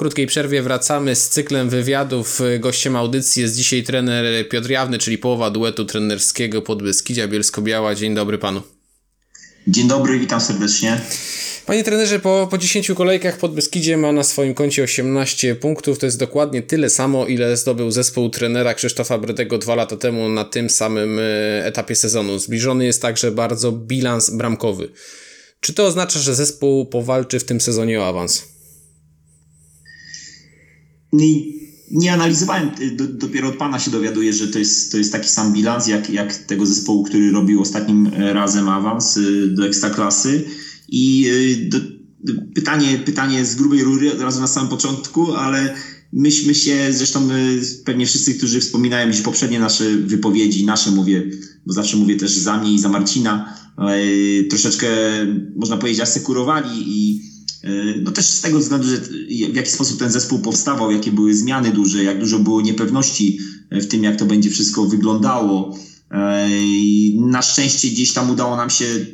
krótkiej przerwie wracamy z cyklem wywiadów. Gościem audycji jest dzisiaj trener Piotr Jawny, czyli połowa duetu trenerskiego Podbeskidzia Bielsko-Biała. Dzień dobry panu. Dzień dobry, witam serdecznie. Panie trenerze, po, po 10 kolejkach pod Beskidzie ma na swoim koncie 18 punktów. To jest dokładnie tyle samo, ile zdobył zespół trenera Krzysztofa Bredego dwa lata temu na tym samym e, etapie sezonu. Zbliżony jest także bardzo bilans bramkowy. Czy to oznacza, że zespół powalczy w tym sezonie o awans? Nie, nie analizowałem, do, dopiero od Pana się dowiaduję, że to jest, to jest taki sam bilans jak, jak tego zespołu, który robił ostatnim razem awans y, do Ekstraklasy. I y, do, pytanie, pytanie z grubej rury od razu na samym początku, ale myśmy się, zresztą pewnie wszyscy, którzy wspominają gdzieś poprzednie nasze wypowiedzi, nasze mówię, bo zawsze mówię też za mnie i za Marcina, y, troszeczkę można powiedzieć asekurowali i y, no też z tego względu, że w jaki sposób ten zespół powstawał, jakie były zmiany duże, jak dużo było niepewności w tym, jak to będzie wszystko wyglądało. Na szczęście gdzieś tam udało nam się y,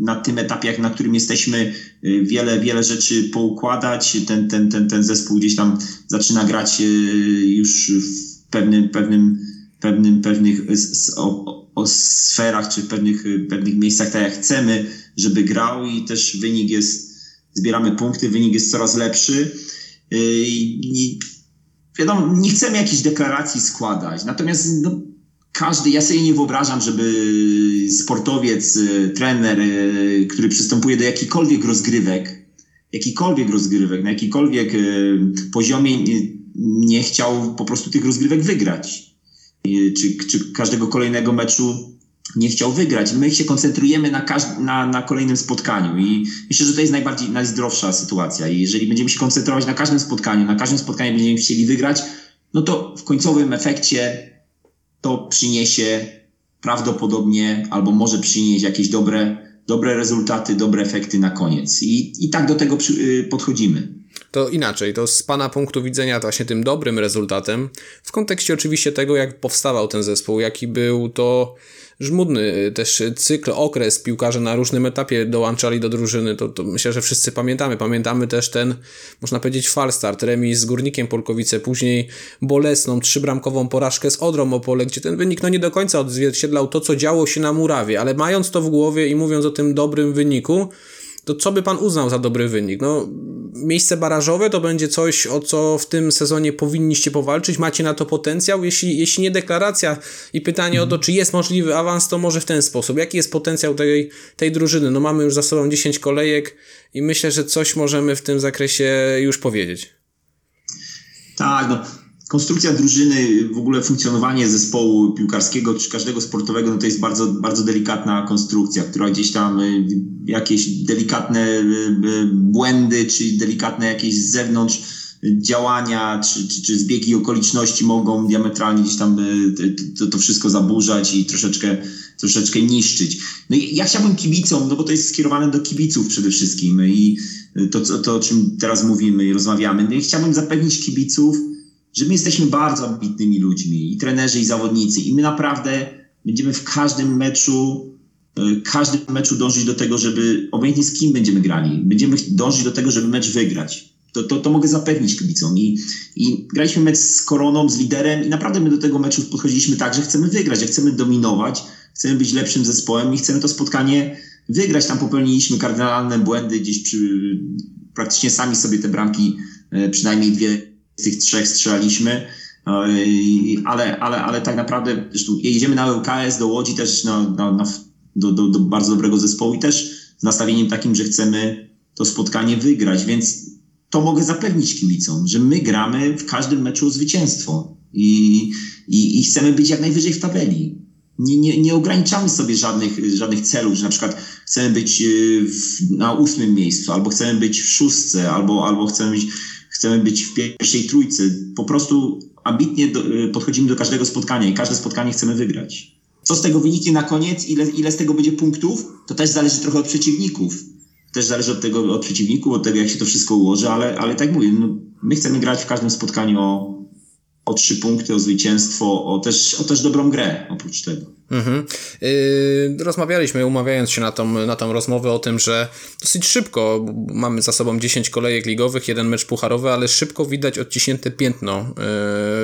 na tym etapie, na którym jesteśmy, y, wiele, wiele rzeczy poukładać. Ten, ten, ten, ten zespół gdzieś tam zaczyna grać y, już w pewnym, pewnym, pewnym, pewnych o, o sferach czy pewnych, pewnych miejscach, tak jak chcemy, żeby grał i też wynik jest, zbieramy punkty, wynik jest coraz lepszy. I wiadomo, nie chcemy jakichś deklaracji składać, natomiast no, każdy, ja sobie nie wyobrażam, żeby sportowiec, y, trener, y, który przystępuje do jakichkolwiek rozgrywek, jakikolwiek rozgrywek, na jakikolwiek y, poziomie nie chciał po prostu tych rozgrywek wygrać. Czy, czy każdego kolejnego meczu nie chciał wygrać. My się koncentrujemy na, na, na kolejnym spotkaniu i myślę, że to jest najbardziej, najzdrowsza sytuacja. I jeżeli będziemy się koncentrować na każdym spotkaniu, na każdym spotkaniu będziemy chcieli wygrać, no to w końcowym efekcie to przyniesie prawdopodobnie albo może przynieść jakieś dobre, dobre rezultaty, dobre efekty na koniec. I, i tak do tego przy, y, podchodzimy. To inaczej, to z Pana punktu widzenia właśnie tym dobrym rezultatem, w kontekście oczywiście tego, jak powstawał ten zespół, jaki był to żmudny też cykl, okres piłkarze na różnym etapie dołączali do drużyny, to, to myślę, że wszyscy pamiętamy. Pamiętamy też ten, można powiedzieć, falstart, remis z Górnikiem Polkowice, później bolesną, trzybramkową porażkę z Odrą Opole, gdzie ten wynik no nie do końca odzwierciedlał to, co działo się na Murawie, ale mając to w głowie i mówiąc o tym dobrym wyniku, to co by pan uznał za dobry wynik? No, miejsce barażowe to będzie coś, o co w tym sezonie powinniście powalczyć. Macie na to potencjał? Jeśli, jeśli nie deklaracja i pytanie mhm. o to, czy jest możliwy awans, to może w ten sposób. Jaki jest potencjał tej, tej drużyny? No, mamy już za sobą 10 kolejek i myślę, że coś możemy w tym zakresie już powiedzieć. Tak, no konstrukcja drużyny, w ogóle funkcjonowanie zespołu piłkarskiego czy każdego sportowego, no to jest bardzo, bardzo delikatna konstrukcja, która gdzieś tam y, jakieś delikatne y, y, błędy, czy delikatne jakieś z zewnątrz działania, czy, czy, czy zbiegi okoliczności mogą diametralnie gdzieś tam to, to wszystko zaburzać i troszeczkę, troszeczkę niszczyć. No i ja chciałbym kibicom, no bo to jest skierowane do kibiców przede wszystkim i to, to, to o czym teraz mówimy i rozmawiamy, no i chciałbym zapewnić kibiców, że my jesteśmy bardzo ambitnymi ludźmi, i trenerzy, i zawodnicy, i my naprawdę będziemy w każdym meczu, e, każdym meczu dążyć do tego, żeby obojętnie z kim będziemy grali, będziemy dążyć do tego, żeby mecz wygrać. To, to, to mogę zapewnić kibicom. I, I graliśmy mecz z Koroną, z liderem i naprawdę my do tego meczu podchodziliśmy tak, że chcemy wygrać, że chcemy dominować, chcemy być lepszym zespołem i chcemy to spotkanie wygrać. Tam popełniliśmy kardynalne błędy, gdzieś przy, praktycznie sami sobie te bramki, e, przynajmniej dwie z tych trzech strzelaliśmy, no ale, ale, ale tak naprawdę jedziemy na LKS do Łodzi też na, na, do, do, do bardzo dobrego zespołu i też z nastawieniem takim, że chcemy to spotkanie wygrać, więc to mogę zapewnić kibicom, że my gramy w każdym meczu o zwycięstwo. I, i, i chcemy być jak najwyżej w tabeli. Nie, nie, nie ograniczamy sobie żadnych, żadnych celów, że na przykład chcemy być w, na ósmym miejscu, albo chcemy być w szóstce, albo, albo chcemy być chcemy być w pierwszej trójce. Po prostu ambitnie do, y, podchodzimy do każdego spotkania i każde spotkanie chcemy wygrać. Co z tego wyniknie na koniec, ile, ile z tego będzie punktów, to też zależy trochę od przeciwników. Też zależy od tego, od przeciwników, od tego, jak się to wszystko ułoży, ale, ale tak mówię, no, my chcemy grać w każdym spotkaniu o, o trzy punkty, o zwycięstwo, o też, o też dobrą grę oprócz tego. Mhm. Yy, rozmawialiśmy, umawiając się na tą, na tą rozmowę o tym, że dosyć szybko mamy za sobą 10 kolejek ligowych, jeden mecz pucharowy, ale szybko widać odciśnięte piętno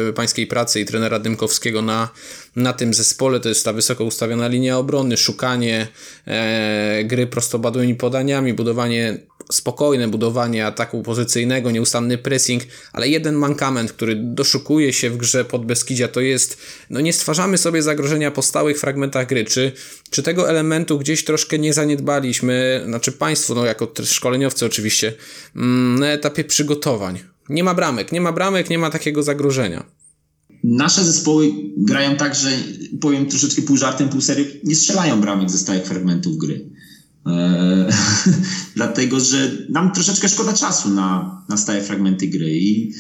yy, pańskiej pracy i trenera Dymkowskiego na, na tym zespole. To jest ta wysoko ustawiona linia obrony, szukanie yy, gry prostopadłymi podaniami, budowanie spokojne budowanie ataku pozycyjnego, nieustanny pressing, ale jeden mankament, który doszukuje się w grze pod Beskidzia, to jest, no nie stwarzamy sobie zagrożenia po stałych fragmentach gry. Czy, czy tego elementu gdzieś troszkę nie zaniedbaliśmy, znaczy państwo, no jako szkoleniowcy oczywiście, mm, na etapie przygotowań? Nie ma bramek, nie ma bramek, nie ma takiego zagrożenia. Nasze zespoły grają tak, że powiem troszeczkę pół żartem, pół serio, nie strzelają bramek ze stałych fragmentów gry. Eee, dlatego, że nam troszeczkę szkoda czasu na, na stałe fragmenty gry i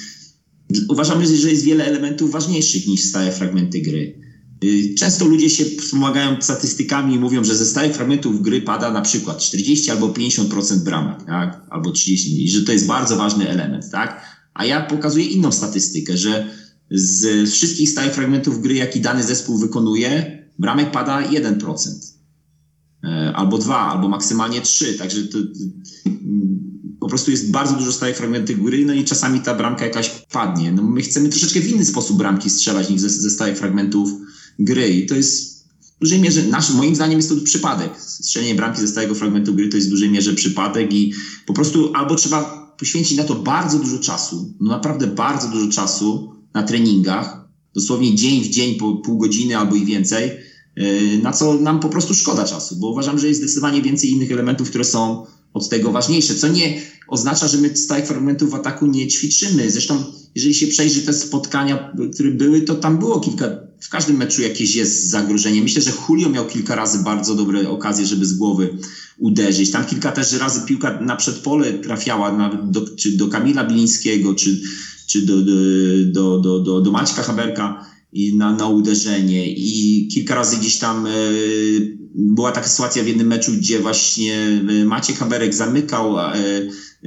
uważamy, że jest wiele elementów ważniejszych niż stałe fragmenty gry. Eee, często ludzie się wspomagają statystykami i mówią, że ze stałych fragmentów gry pada na przykład 40 albo 50% bramek, tak? albo 30, i że to jest bardzo ważny element. Tak? A ja pokazuję inną statystykę, że z wszystkich stałych fragmentów gry, jaki dany zespół wykonuje, bramek pada 1%. E, albo dwa, albo maksymalnie trzy. Także to, to, po prostu jest bardzo dużo stałych fragmentów gry, no i czasami ta bramka jakaś padnie. No my chcemy troszeczkę w inny sposób bramki strzelać niż ze, ze stałych fragmentów gry i to jest w dużej mierze, nasz, moim zdaniem jest to przypadek. Strzelenie bramki ze stałego fragmentu gry to jest w dużej mierze przypadek i po prostu albo trzeba poświęcić na to bardzo dużo czasu, no naprawdę bardzo dużo czasu na treningach, dosłownie dzień w dzień po pół godziny albo i więcej, na co nam po prostu szkoda czasu, bo uważam, że jest zdecydowanie więcej innych elementów, które są od tego ważniejsze, co nie oznacza, że my stałych fragmentów ataku nie ćwiczymy. Zresztą, jeżeli się przejrzy te spotkania, które były, to tam było kilka, w każdym meczu jakieś jest zagrożenie. Myślę, że Julio miał kilka razy bardzo dobre okazje, żeby z głowy uderzyć. Tam kilka też razy piłka na przedpole trafiała, do, czy do Kamila Bilińskiego, czy, czy do, do, do, do, do Maćka Haberka i na, na uderzenie i kilka razy gdzieś tam e, była taka sytuacja w jednym meczu, gdzie właśnie e, Maciek Haberek zamykał e,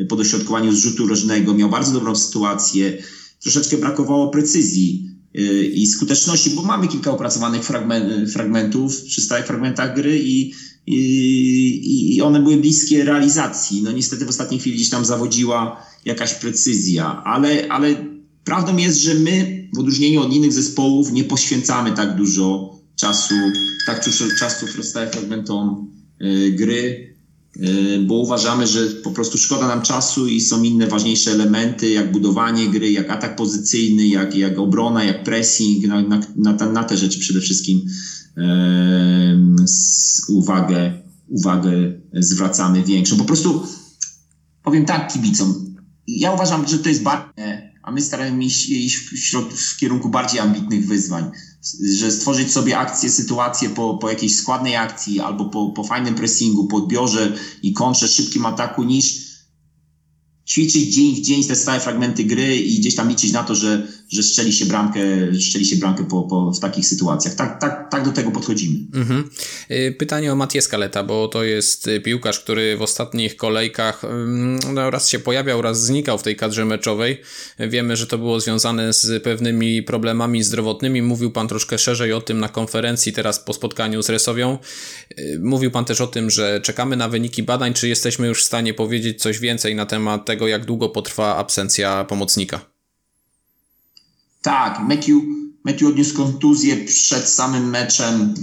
po dośrodkowaniu z rzutu rożnego, miał bardzo dobrą sytuację, troszeczkę brakowało precyzji i skuteczności, bo mamy kilka opracowanych fragment, fragmentów przy stałych fragmentach gry i, i, i one były bliskie realizacji. No niestety w ostatniej chwili gdzieś tam zawodziła jakaś precyzja, ale, ale prawdą jest, że my w odróżnieniu od innych zespołów nie poświęcamy tak dużo czasu, tak dużo czasu stałym fragmentom y, gry, y, bo uważamy, że po prostu szkoda nam czasu i są inne ważniejsze elementy, jak budowanie gry, jak atak pozycyjny, jak, jak obrona, jak pressing, na, na, na, na te rzeczy przede wszystkim uwagę, uwagę zwracamy większą. Po prostu powiem tak kibicom, ja uważam, że to jest bardzo a my staramy się iść w, środ- w kierunku bardziej ambitnych wyzwań, że stworzyć sobie akcję, sytuację po, po jakiejś składnej akcji albo po, po fajnym pressingu, po odbiorze i kontrze, szybkim ataku, niż ćwiczyć dzień w dzień te stałe fragmenty gry i gdzieś tam liczyć na to, że, że strzeli się bramkę, strzeli się bramkę po, po, w takich sytuacjach. Tak, tak, tak do tego podchodzimy. Mhm. Y, pytanie o Matię Skaleta, bo to jest y, piłkarz, który w ostatnich kolejkach no, raz się pojawiał, raz znikał w tej kadrze meczowej. Wiemy, że to było związane z pewnymi problemami zdrowotnymi. Mówił Pan troszkę szerzej o tym na konferencji teraz po spotkaniu z Resowią. Y, mówił Pan też o tym, że czekamy na wyniki badań. Czy jesteśmy już w stanie powiedzieć coś więcej na temat tego, tego, jak długo potrwa absencja pomocnika. Tak, Matthew, Matthew odniósł kontuzję przed samym meczem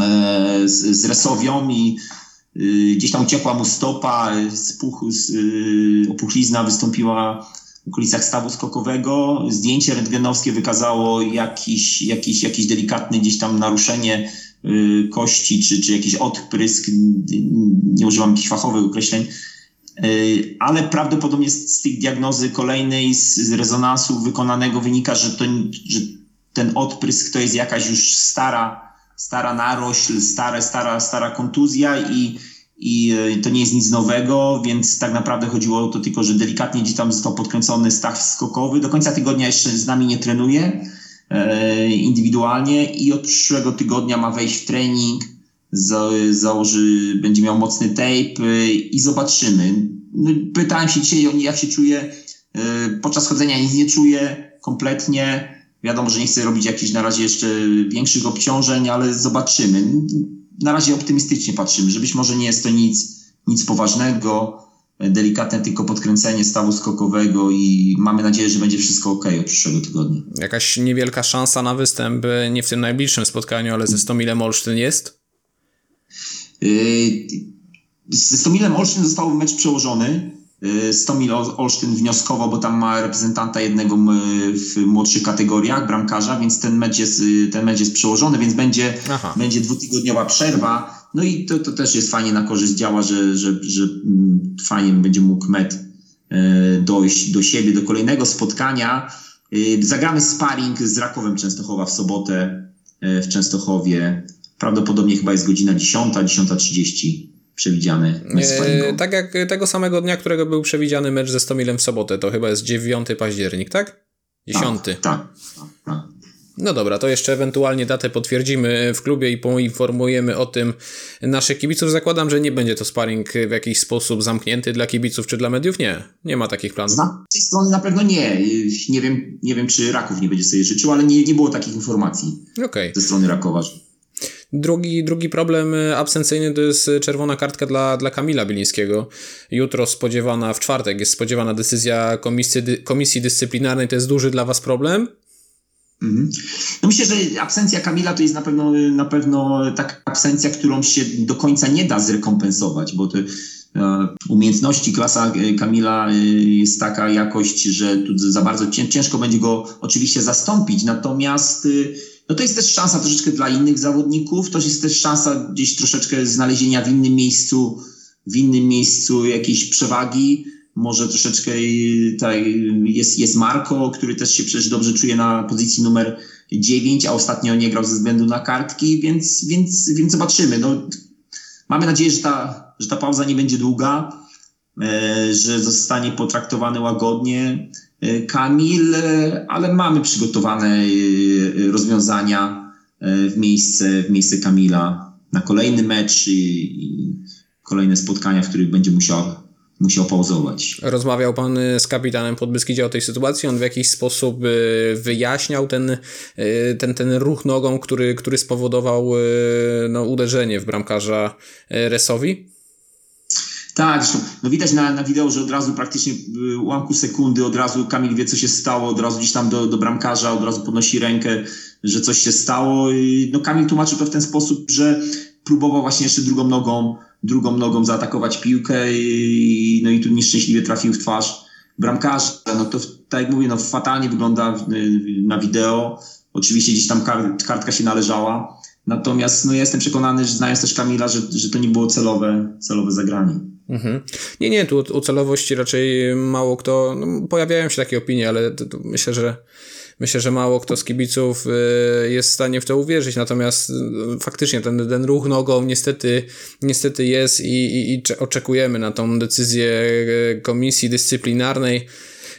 e, z, z Resowią i y, gdzieś tam uciekła mu stopa, spuch, y, opuchlizna wystąpiła w okolicach stawu skokowego. Zdjęcie rentgenowskie wykazało jakiś, jakiś, jakiś delikatny gdzieś tam naruszenie y, kości, czy, czy jakiś odprysk, nie używam jakichś fachowych określeń, ale prawdopodobnie z, z tych diagnozy kolejnej, z, rezonansu wykonanego wynika, że, to, że ten odprysk to jest jakaś już stara, stara narośl, stara, stara, stara kontuzja i, i y, to nie jest nic nowego, więc tak naprawdę chodziło o to tylko, że delikatnie gdzieś tam został podkręcony staw skokowy. Do końca tygodnia jeszcze z nami nie trenuje e, indywidualnie i od przyszłego tygodnia ma wejść w trening założy, będzie miał mocny tape i zobaczymy. No, pytałem się dzisiaj, jak się czuje. E, podczas chodzenia nic nie czuje kompletnie. Wiadomo, że nie chcę robić jakichś na razie jeszcze większych obciążeń, ale zobaczymy. Na razie optymistycznie patrzymy, że być może nie jest to nic, nic poważnego, delikatne tylko podkręcenie stawu skokowego i mamy nadzieję, że będzie wszystko ok od przyszłego tygodnia. Jakaś niewielka szansa na występ, nie w tym najbliższym spotkaniu, ale ze Stomilem Olsztyn jest? Yy, ze Stomilem Olsztyn został mecz przełożony. Yy, Stomil Olsztyn wnioskował, bo tam ma reprezentanta jednego w młodszych kategoriach, bramkarza, więc ten mecz jest, yy, ten mecz jest przełożony, więc będzie, będzie dwutygodniowa przerwa. No i to, to też jest fajnie na korzyść działa, że, że, że mm, fajnie będzie mógł Met dojść do siebie, do kolejnego spotkania. Zagramy sparring z Rakowem Częstochowa w sobotę w Częstochowie. Prawdopodobnie chyba jest godzina 10, 10.30 przewidziany mecz eee, Tak jak tego samego dnia, którego był przewidziany mecz ze Stomilem w sobotę, to chyba jest 9 październik, tak? 10. Tak, tak, tak. No dobra, to jeszcze ewentualnie datę potwierdzimy w klubie i poinformujemy o tym naszych kibiców. Zakładam, że nie będzie to sparring w jakiś sposób zamknięty dla kibiców czy dla mediów. Nie, nie ma takich planów. Z tej strony na pewno nie. Nie wiem, nie wiem czy Raków nie będzie sobie życzył, ale nie, nie było takich informacji okay. ze strony Rakowa. Drugi, drugi problem y, absencyjny to jest czerwona kartka dla, dla Kamila Bilińskiego. Jutro spodziewana, w czwartek jest spodziewana decyzja komisji, komisji dyscyplinarnej. To jest duży dla Was problem? Mhm. No myślę, że absencja Kamila to jest na pewno, na pewno taka absencja, którą się do końca nie da zrekompensować, bo to e, umiejętności, klasa e, Kamila jest taka jakość, że tu za bardzo ciężko będzie go oczywiście zastąpić, natomiast no to jest też szansa troszeczkę dla innych zawodników, to jest też szansa gdzieś troszeczkę znalezienia w innym miejscu, w innym miejscu jakiejś przewagi. Może troszeczkę tutaj jest, jest Marko, który też się przecież dobrze czuje na pozycji numer 9, a ostatnio nie grał ze względu na kartki, więc, więc, więc zobaczymy. No, mamy nadzieję, że ta, że ta pauza nie będzie długa, e, że zostanie potraktowany łagodnie. E, Kamil, e, ale mamy przygotowane e, rozwiązania w miejsce, w miejsce Kamila na kolejny mecz i, i kolejne spotkania, w których będzie musiał, musiał pauzować. Rozmawiał pan z kapitanem Podbeskidzia o tej sytuacji? On w jakiś sposób wyjaśniał ten, ten, ten ruch nogą, który, który spowodował no, uderzenie w bramkarza Resowi? Tak, zresztą no widać na, na wideo, że od razu praktycznie w ułamku sekundy od razu Kamil wie, co się stało, od razu gdzieś tam do, do bramkarza, od razu podnosi rękę, że coś się stało. I, no Kamil tłumaczył to w ten sposób, że próbował właśnie jeszcze drugą nogą, drugą nogą zaatakować piłkę i, no i tu nieszczęśliwie trafił w twarz bramkarza. No to tak jak mówię, no fatalnie wygląda na wideo. Oczywiście gdzieś tam kartka się należała. Natomiast no, ja jestem przekonany, że znając też Kamila, że, że to nie było celowe, celowe zagranie. Mhm. Nie, nie, tu o celowości raczej mało kto, no, pojawiają się takie opinie, ale to, to myślę, że myślę, że mało kto z kibiców y, jest w stanie w to uwierzyć, natomiast y, faktycznie ten, ten ruch nogą niestety, niestety jest i, i, i oczekujemy na tą decyzję y, komisji dyscyplinarnej.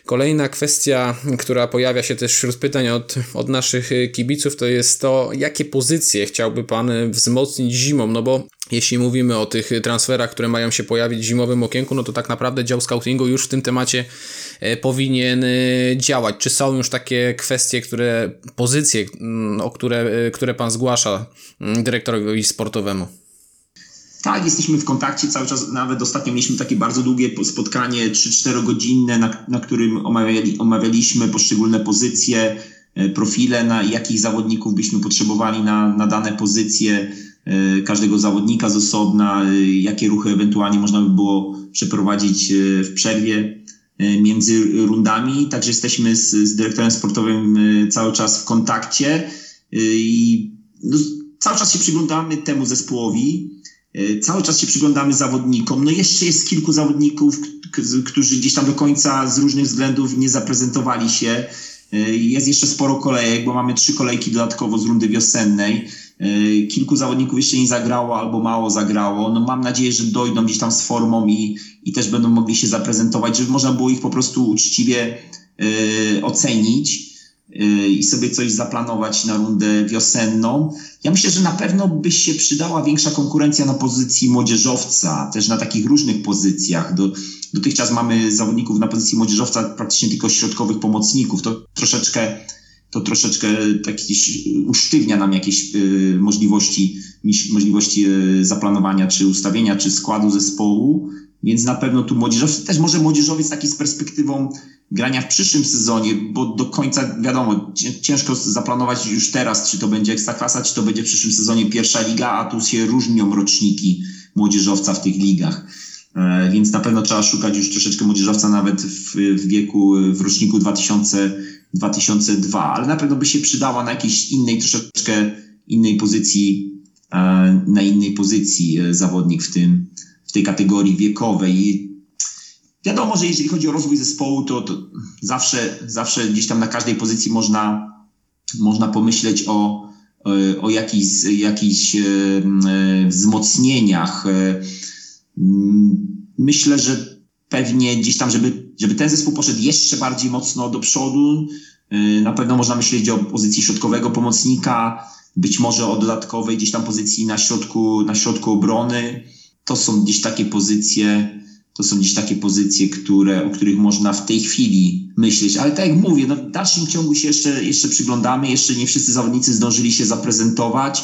Kolejna kwestia, która pojawia się też wśród pytań od, od naszych kibiców, to jest to, jakie pozycje chciałby Pan wzmocnić zimą, no bo jeśli mówimy o tych transferach, które mają się pojawić w zimowym okienku, no to tak naprawdę dział scoutingu już w tym temacie e, powinien e, działać. Czy są już takie kwestie, które, pozycje, mm, o które, e, które Pan zgłasza mm, dyrektorowi sportowemu? Tak, jesteśmy w kontakcie cały czas. Nawet ostatnio mieliśmy takie bardzo długie spotkanie, 3-4 godzinne, na, na którym omawiali, omawialiśmy poszczególne pozycje, profile, na jakich zawodników byśmy potrzebowali na, na dane pozycje każdego zawodnika z osobna, e, jakie ruchy ewentualnie można by było przeprowadzić e, w przerwie między rundami. Także jesteśmy z, z dyrektorem sportowym cały czas w kontakcie i no, cały czas się przyglądamy temu zespołowi, cały czas się przyglądamy zawodnikom. No jeszcze jest kilku zawodników, którzy gdzieś tam do końca z różnych względów nie zaprezentowali się. Jest jeszcze sporo kolejek, bo mamy trzy kolejki dodatkowo z rundy wiosennej. E, kilku zawodników jeszcze nie zagrało albo mało zagrało. No mam nadzieję, że dojdą gdzieś tam z formą i, i też będą mogli się zaprezentować, żeby można było ich po prostu uczciwie y, ocenić y, i sobie coś zaplanować na rundę wiosenną. Ja myślę, że na pewno by się przydała większa konkurencja na pozycji młodzieżowca, też na takich różnych pozycjach. Do, dotychczas mamy zawodników na pozycji młodzieżowca praktycznie tylko środkowych pomocników. To troszeczkę to troszeczkę taki usztywnia nam jakieś y, możliwości, możliwości y, zaplanowania, czy ustawienia, czy składu zespołu. Więc na pewno tu młodzieżowiec, też może młodzieżowiec taki z perspektywą grania w przyszłym sezonie, bo do końca wiadomo, ciężko zaplanować już teraz, czy to będzie Ekstraklasa, czy to będzie w przyszłym sezonie pierwsza liga, a tu się różnią roczniki młodzieżowca w tych ligach. E, więc na pewno trzeba szukać już troszeczkę młodzieżowca nawet w, w wieku, w roczniku 2000, 2002, ale na pewno by się przydała na jakiejś innej, troszeczkę innej pozycji, e, na innej pozycji e, zawodnik w tym, w tej kategorii wiekowej. Wiadomo, że jeżeli chodzi o rozwój zespołu, to, to zawsze, zawsze gdzieś tam na każdej pozycji można, można pomyśleć o, o jakichś, jakichś wzmocnieniach. Myślę, że pewnie gdzieś tam, żeby, żeby ten zespół poszedł jeszcze bardziej mocno do przodu, na pewno można myśleć o pozycji środkowego pomocnika, być może o dodatkowej gdzieś tam pozycji na środku, na środku obrony. To są gdzieś takie pozycje, to są gdzieś takie pozycje, które, o których można w tej chwili myśleć. Ale tak jak mówię, no w dalszym ciągu się jeszcze, jeszcze przyglądamy, jeszcze nie wszyscy zawodnicy zdążyli się zaprezentować.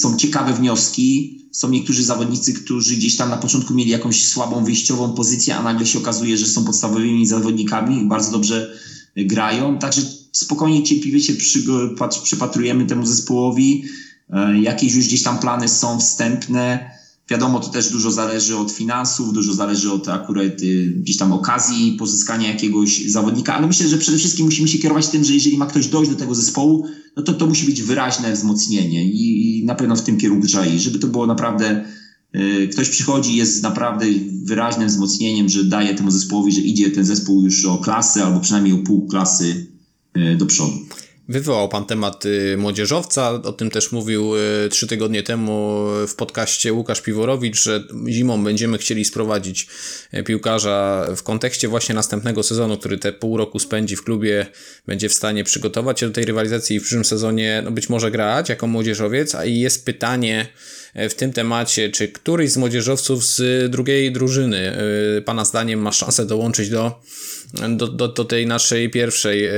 Są ciekawe wnioski. Są niektórzy zawodnicy, którzy gdzieś tam na początku mieli jakąś słabą wyjściową pozycję, a nagle się okazuje, że są podstawowymi zawodnikami i bardzo dobrze grają. Także spokojnie, cierpliwie się przypatrujemy temu zespołowi. Jakieś już gdzieś tam plany są wstępne Wiadomo, to też dużo zależy od finansów, dużo zależy od akurat y, gdzieś tam okazji pozyskania jakiegoś zawodnika, ale myślę, że przede wszystkim musimy się kierować tym, że jeżeli ma ktoś dojść do tego zespołu, no to to musi być wyraźne wzmocnienie i, i na pewno w tym kierunku trzeba iść, żeby to było naprawdę y, ktoś przychodzi, jest naprawdę wyraźnym wzmocnieniem, że daje temu zespołowi, że idzie ten zespół już o klasy albo przynajmniej o pół klasy y, do przodu. Wywołał Pan temat y, młodzieżowca, o tym też mówił y, trzy tygodnie temu w podcaście Łukasz Piworowicz, że zimą będziemy chcieli sprowadzić y, piłkarza w kontekście właśnie następnego sezonu, który te pół roku spędzi w klubie, będzie w stanie przygotować się do tej rywalizacji i w przyszłym sezonie no być może grać jako młodzieżowiec, a i jest pytanie w tym temacie, czy któryś z młodzieżowców z drugiej drużyny Pana zdaniem ma szansę dołączyć do do, do, do tej naszej pierwszej, e,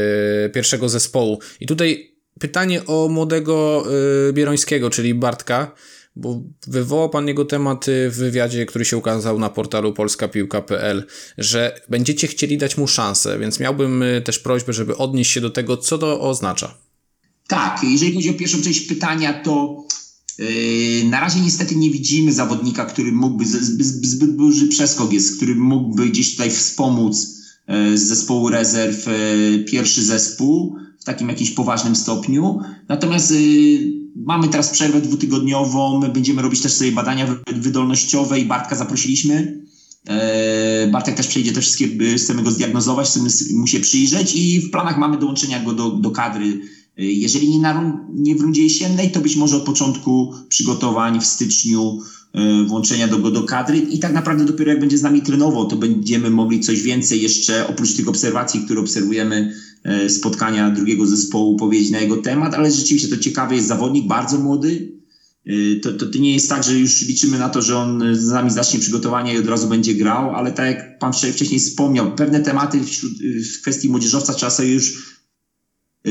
pierwszego zespołu. I tutaj pytanie o młodego e, Bierońskiego, czyli Bartka, bo wywołał pan jego temat w wywiadzie, który się ukazał na portalu polskapiłka.pl, że będziecie chcieli dać mu szansę, więc miałbym e, też prośbę, żeby odnieść się do tego, co to oznacza. Tak, jeżeli chodzi o pierwszą część pytania, to yy, na razie niestety nie widzimy zawodnika, który mógłby, zbyt, duży przeskok jest, który mógłby gdzieś tutaj wspomóc z zespołu rezerw e, pierwszy zespół w takim jakimś poważnym stopniu. Natomiast e, mamy teraz przerwę dwutygodniową, my będziemy robić też sobie badania wydolnościowe i Bartka zaprosiliśmy. Bartek też przejdzie te wszystkie, chcemy go zdiagnozować, chcemy mu się przyjrzeć i w planach mamy dołączenia go do, do kadry. Jeżeli nie, na, nie w rundzie jesiennej, to być może od początku przygotowań w styczniu E, włączenia do do kadry i tak naprawdę dopiero jak będzie z nami trenował, to będziemy mogli coś więcej jeszcze oprócz tych obserwacji, które obserwujemy e, spotkania drugiego zespołu powiedzieć na jego temat, ale rzeczywiście to ciekawy jest zawodnik, bardzo młody. E, to, to, to nie jest tak, że już liczymy na to, że on z nami zacznie przygotowanie i od razu będzie grał, ale tak jak pan wcześniej wspomniał, pewne tematy wśród, w kwestii młodzieżowca trzeba sobie już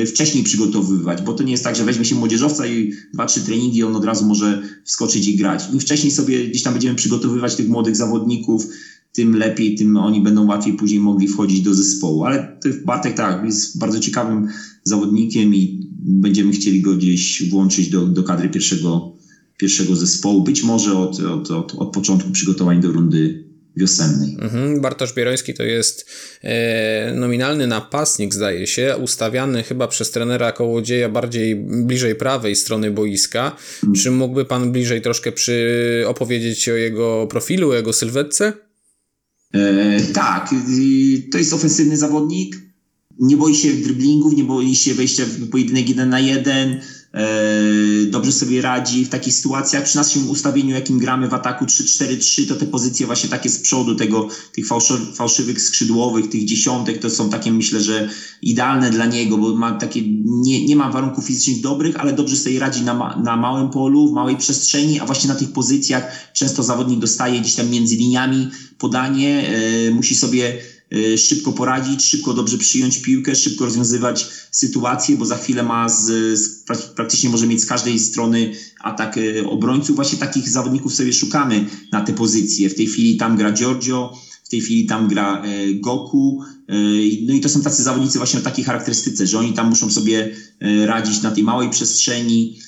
wcześniej przygotowywać, bo to nie jest tak, że weźmie się młodzieżowca i dwa, trzy treningi on od razu może wskoczyć i grać. Im wcześniej sobie gdzieś tam będziemy przygotowywać tych młodych zawodników, tym lepiej, tym oni będą łatwiej później mogli wchodzić do zespołu. Ale Bartek tak, jest bardzo ciekawym zawodnikiem i będziemy chcieli go gdzieś włączyć do, do kadry pierwszego, pierwszego zespołu. Być może od, od, od, od początku przygotowań do rundy wiosennej. Mhm. Bartosz Bieroński to jest e, nominalny napastnik, zdaje się, ustawiany chyba przez trenera Kołodzieja bardziej bliżej prawej strony boiska. Mhm. Czy mógłby Pan bliżej troszkę przy, opowiedzieć o jego profilu, o jego sylwetce? E, tak, to jest ofensywny zawodnik. Nie boi się driblingów, nie boi się wejścia w pojedynek jeden na jeden E, dobrze sobie radzi w takich sytuacjach. Przy naszym ustawieniu, jakim gramy w ataku 3-4-3, to te pozycje właśnie takie z przodu, tego, tych fałszywych skrzydłowych, tych dziesiątek, to są takie myślę, że idealne dla niego, bo ma takie, nie, nie ma warunków fizycznych dobrych, ale dobrze sobie radzi na, na małym polu, w małej przestrzeni, a właśnie na tych pozycjach często zawodnik dostaje gdzieś tam między liniami podanie, e, musi sobie szybko poradzić, szybko dobrze przyjąć piłkę, szybko rozwiązywać sytuacje, bo za chwilę ma z, z, praktycznie może mieć z każdej strony atak y, obrońców. Właśnie takich zawodników sobie szukamy na te pozycje. W tej chwili tam gra Giorgio, w tej chwili tam gra Goku. No i to są tacy zawodnicy właśnie o takiej charakterystyce, że oni tam muszą sobie radzić na tej małej przestrzeni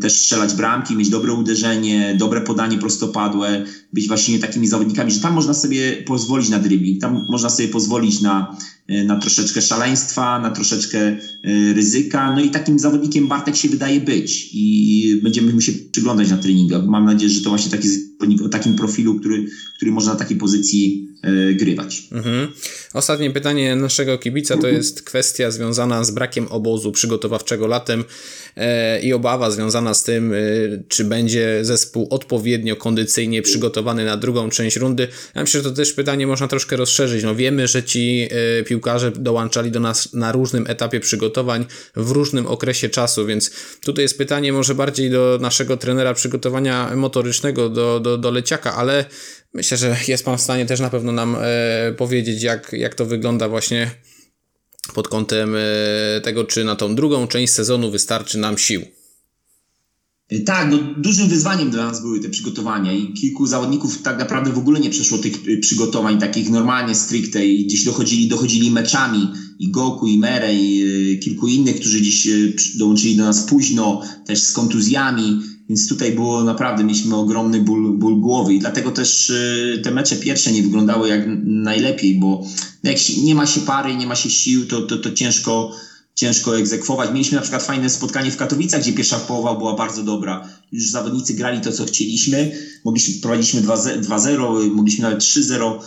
też strzelać bramki, mieć dobre uderzenie, dobre podanie prostopadłe, być właśnie takimi zawodnikami, że tam można sobie pozwolić na dribbling, tam można sobie pozwolić na, na troszeczkę szaleństwa, na troszeczkę e, ryzyka. No i takim zawodnikiem Bartek się wydaje być i będziemy mu się przyglądać na treningach. Mam nadzieję, że to właśnie taki o takim profilu, który, który można na takiej pozycji e, grywać. Mhm. Ostatnie pytanie naszego kibica to jest kwestia związana z brakiem obozu przygotowawczego latem i obawa związana z tym, czy będzie zespół odpowiednio kondycyjnie przygotowany na drugą część rundy. Ja myślę, że to też pytanie można troszkę rozszerzyć. No wiemy, że ci y, piłkarze dołączali do nas na różnym etapie przygotowań w różnym okresie czasu, więc tutaj jest pytanie może bardziej do naszego trenera przygotowania motorycznego, do, do, do leciaka, ale myślę, że jest pan w stanie też na pewno nam y, powiedzieć, jak, jak to wygląda właśnie pod kątem y, tego, czy na tą drugą część sezonu wystarczy nam sił. Tak, no dużym wyzwaniem dla nas były te przygotowania i kilku zawodników tak naprawdę w ogóle nie przeszło tych y, przygotowań takich normalnie stricte i gdzieś dochodzili, dochodzili meczami i Goku, i Mere, i y, kilku innych, którzy gdzieś y, dołączyli do nas późno, też z kontuzjami, więc tutaj było naprawdę, mieliśmy ogromny ból, ból głowy i dlatego też te mecze pierwsze nie wyglądały jak najlepiej, bo jak nie ma się pary, nie ma się sił, to, to, to ciężko ciężko egzekwować. Mieliśmy na przykład fajne spotkanie w Katowicach, gdzie pierwsza połowa była bardzo dobra. Już zawodnicy grali to, co chcieliśmy. Mogliśmy, prowadziliśmy 2-0, mogliśmy nawet 3-0.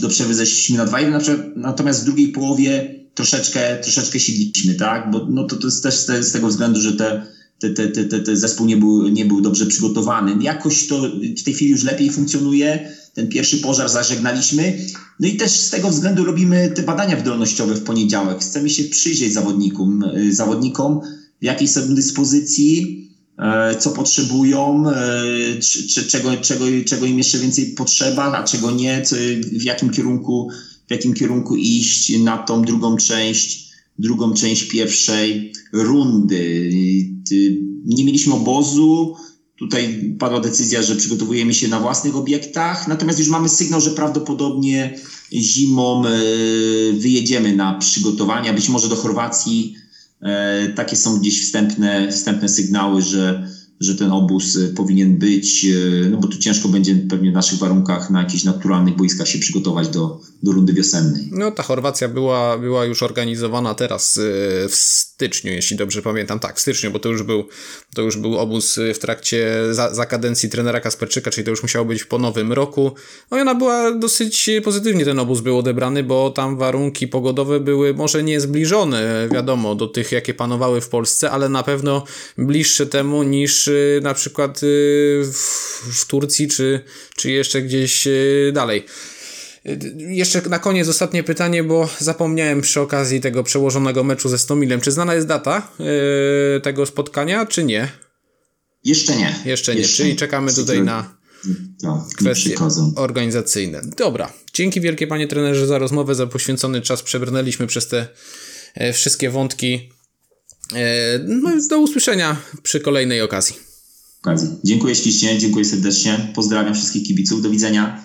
Do przerwy zeszliśmy na 2-1, natomiast w drugiej połowie troszeczkę, troszeczkę siedliśmy, tak? Bo no to, to jest też z, z tego względu, że te, te, te, te, te zespół nie był, nie był dobrze przygotowany. Jakoś to w tej chwili już lepiej funkcjonuje ten pierwszy pożar zażegnaliśmy. No i też z tego względu robimy te badania wydolnościowe w poniedziałek. Chcemy się przyjrzeć zawodnikom, y, zawodnikom w jakiej są dyspozycji, e, co potrzebują, e, czego, czego, czego im jeszcze więcej potrzeba, a czego nie, w jakim kierunku, w jakim kierunku iść na tą drugą część, drugą część pierwszej rundy. Nie mieliśmy obozu, Tutaj padła decyzja, że przygotowujemy się na własnych obiektach, natomiast już mamy sygnał, że prawdopodobnie zimą e, wyjedziemy na przygotowania, być może do Chorwacji. E, takie są gdzieś wstępne, wstępne sygnały, że że ten obóz y, powinien być, y, no bo tu ciężko będzie pewnie w naszych warunkach na jakichś naturalnych boiskach się przygotować do, do rundy wiosennej. No ta Chorwacja była, była już organizowana teraz y, w styczniu, jeśli dobrze pamiętam. Tak, w styczniu, bo to już był, to już był obóz w trakcie za, za kadencji trenera Kasperczyka, czyli to już musiało być po nowym roku. No i ona była dosyć pozytywnie ten obóz był odebrany, bo tam warunki pogodowe były może nie zbliżone, wiadomo, do tych, jakie panowały w Polsce, ale na pewno bliższe temu niż czy na przykład y, w Turcji, czy, czy jeszcze gdzieś y, dalej. Y, jeszcze na koniec ostatnie pytanie, bo zapomniałem przy okazji tego przełożonego meczu ze Stomilem. Czy znana jest data tego spotkania, czy nie? Jeszcze nie. Jeszcze nie, Jeszcze czyli czekamy tutaj na no, kwestie organizacyjne. Dobra, dzięki wielkie panie trenerze za rozmowę, za poświęcony czas. Przebrnęliśmy przez te e, wszystkie wątki E, no, do usłyszenia przy kolejnej okazji. okazji. Dziękuję ślicznie, dziękuję serdecznie. Pozdrawiam wszystkich kibiców. Do widzenia.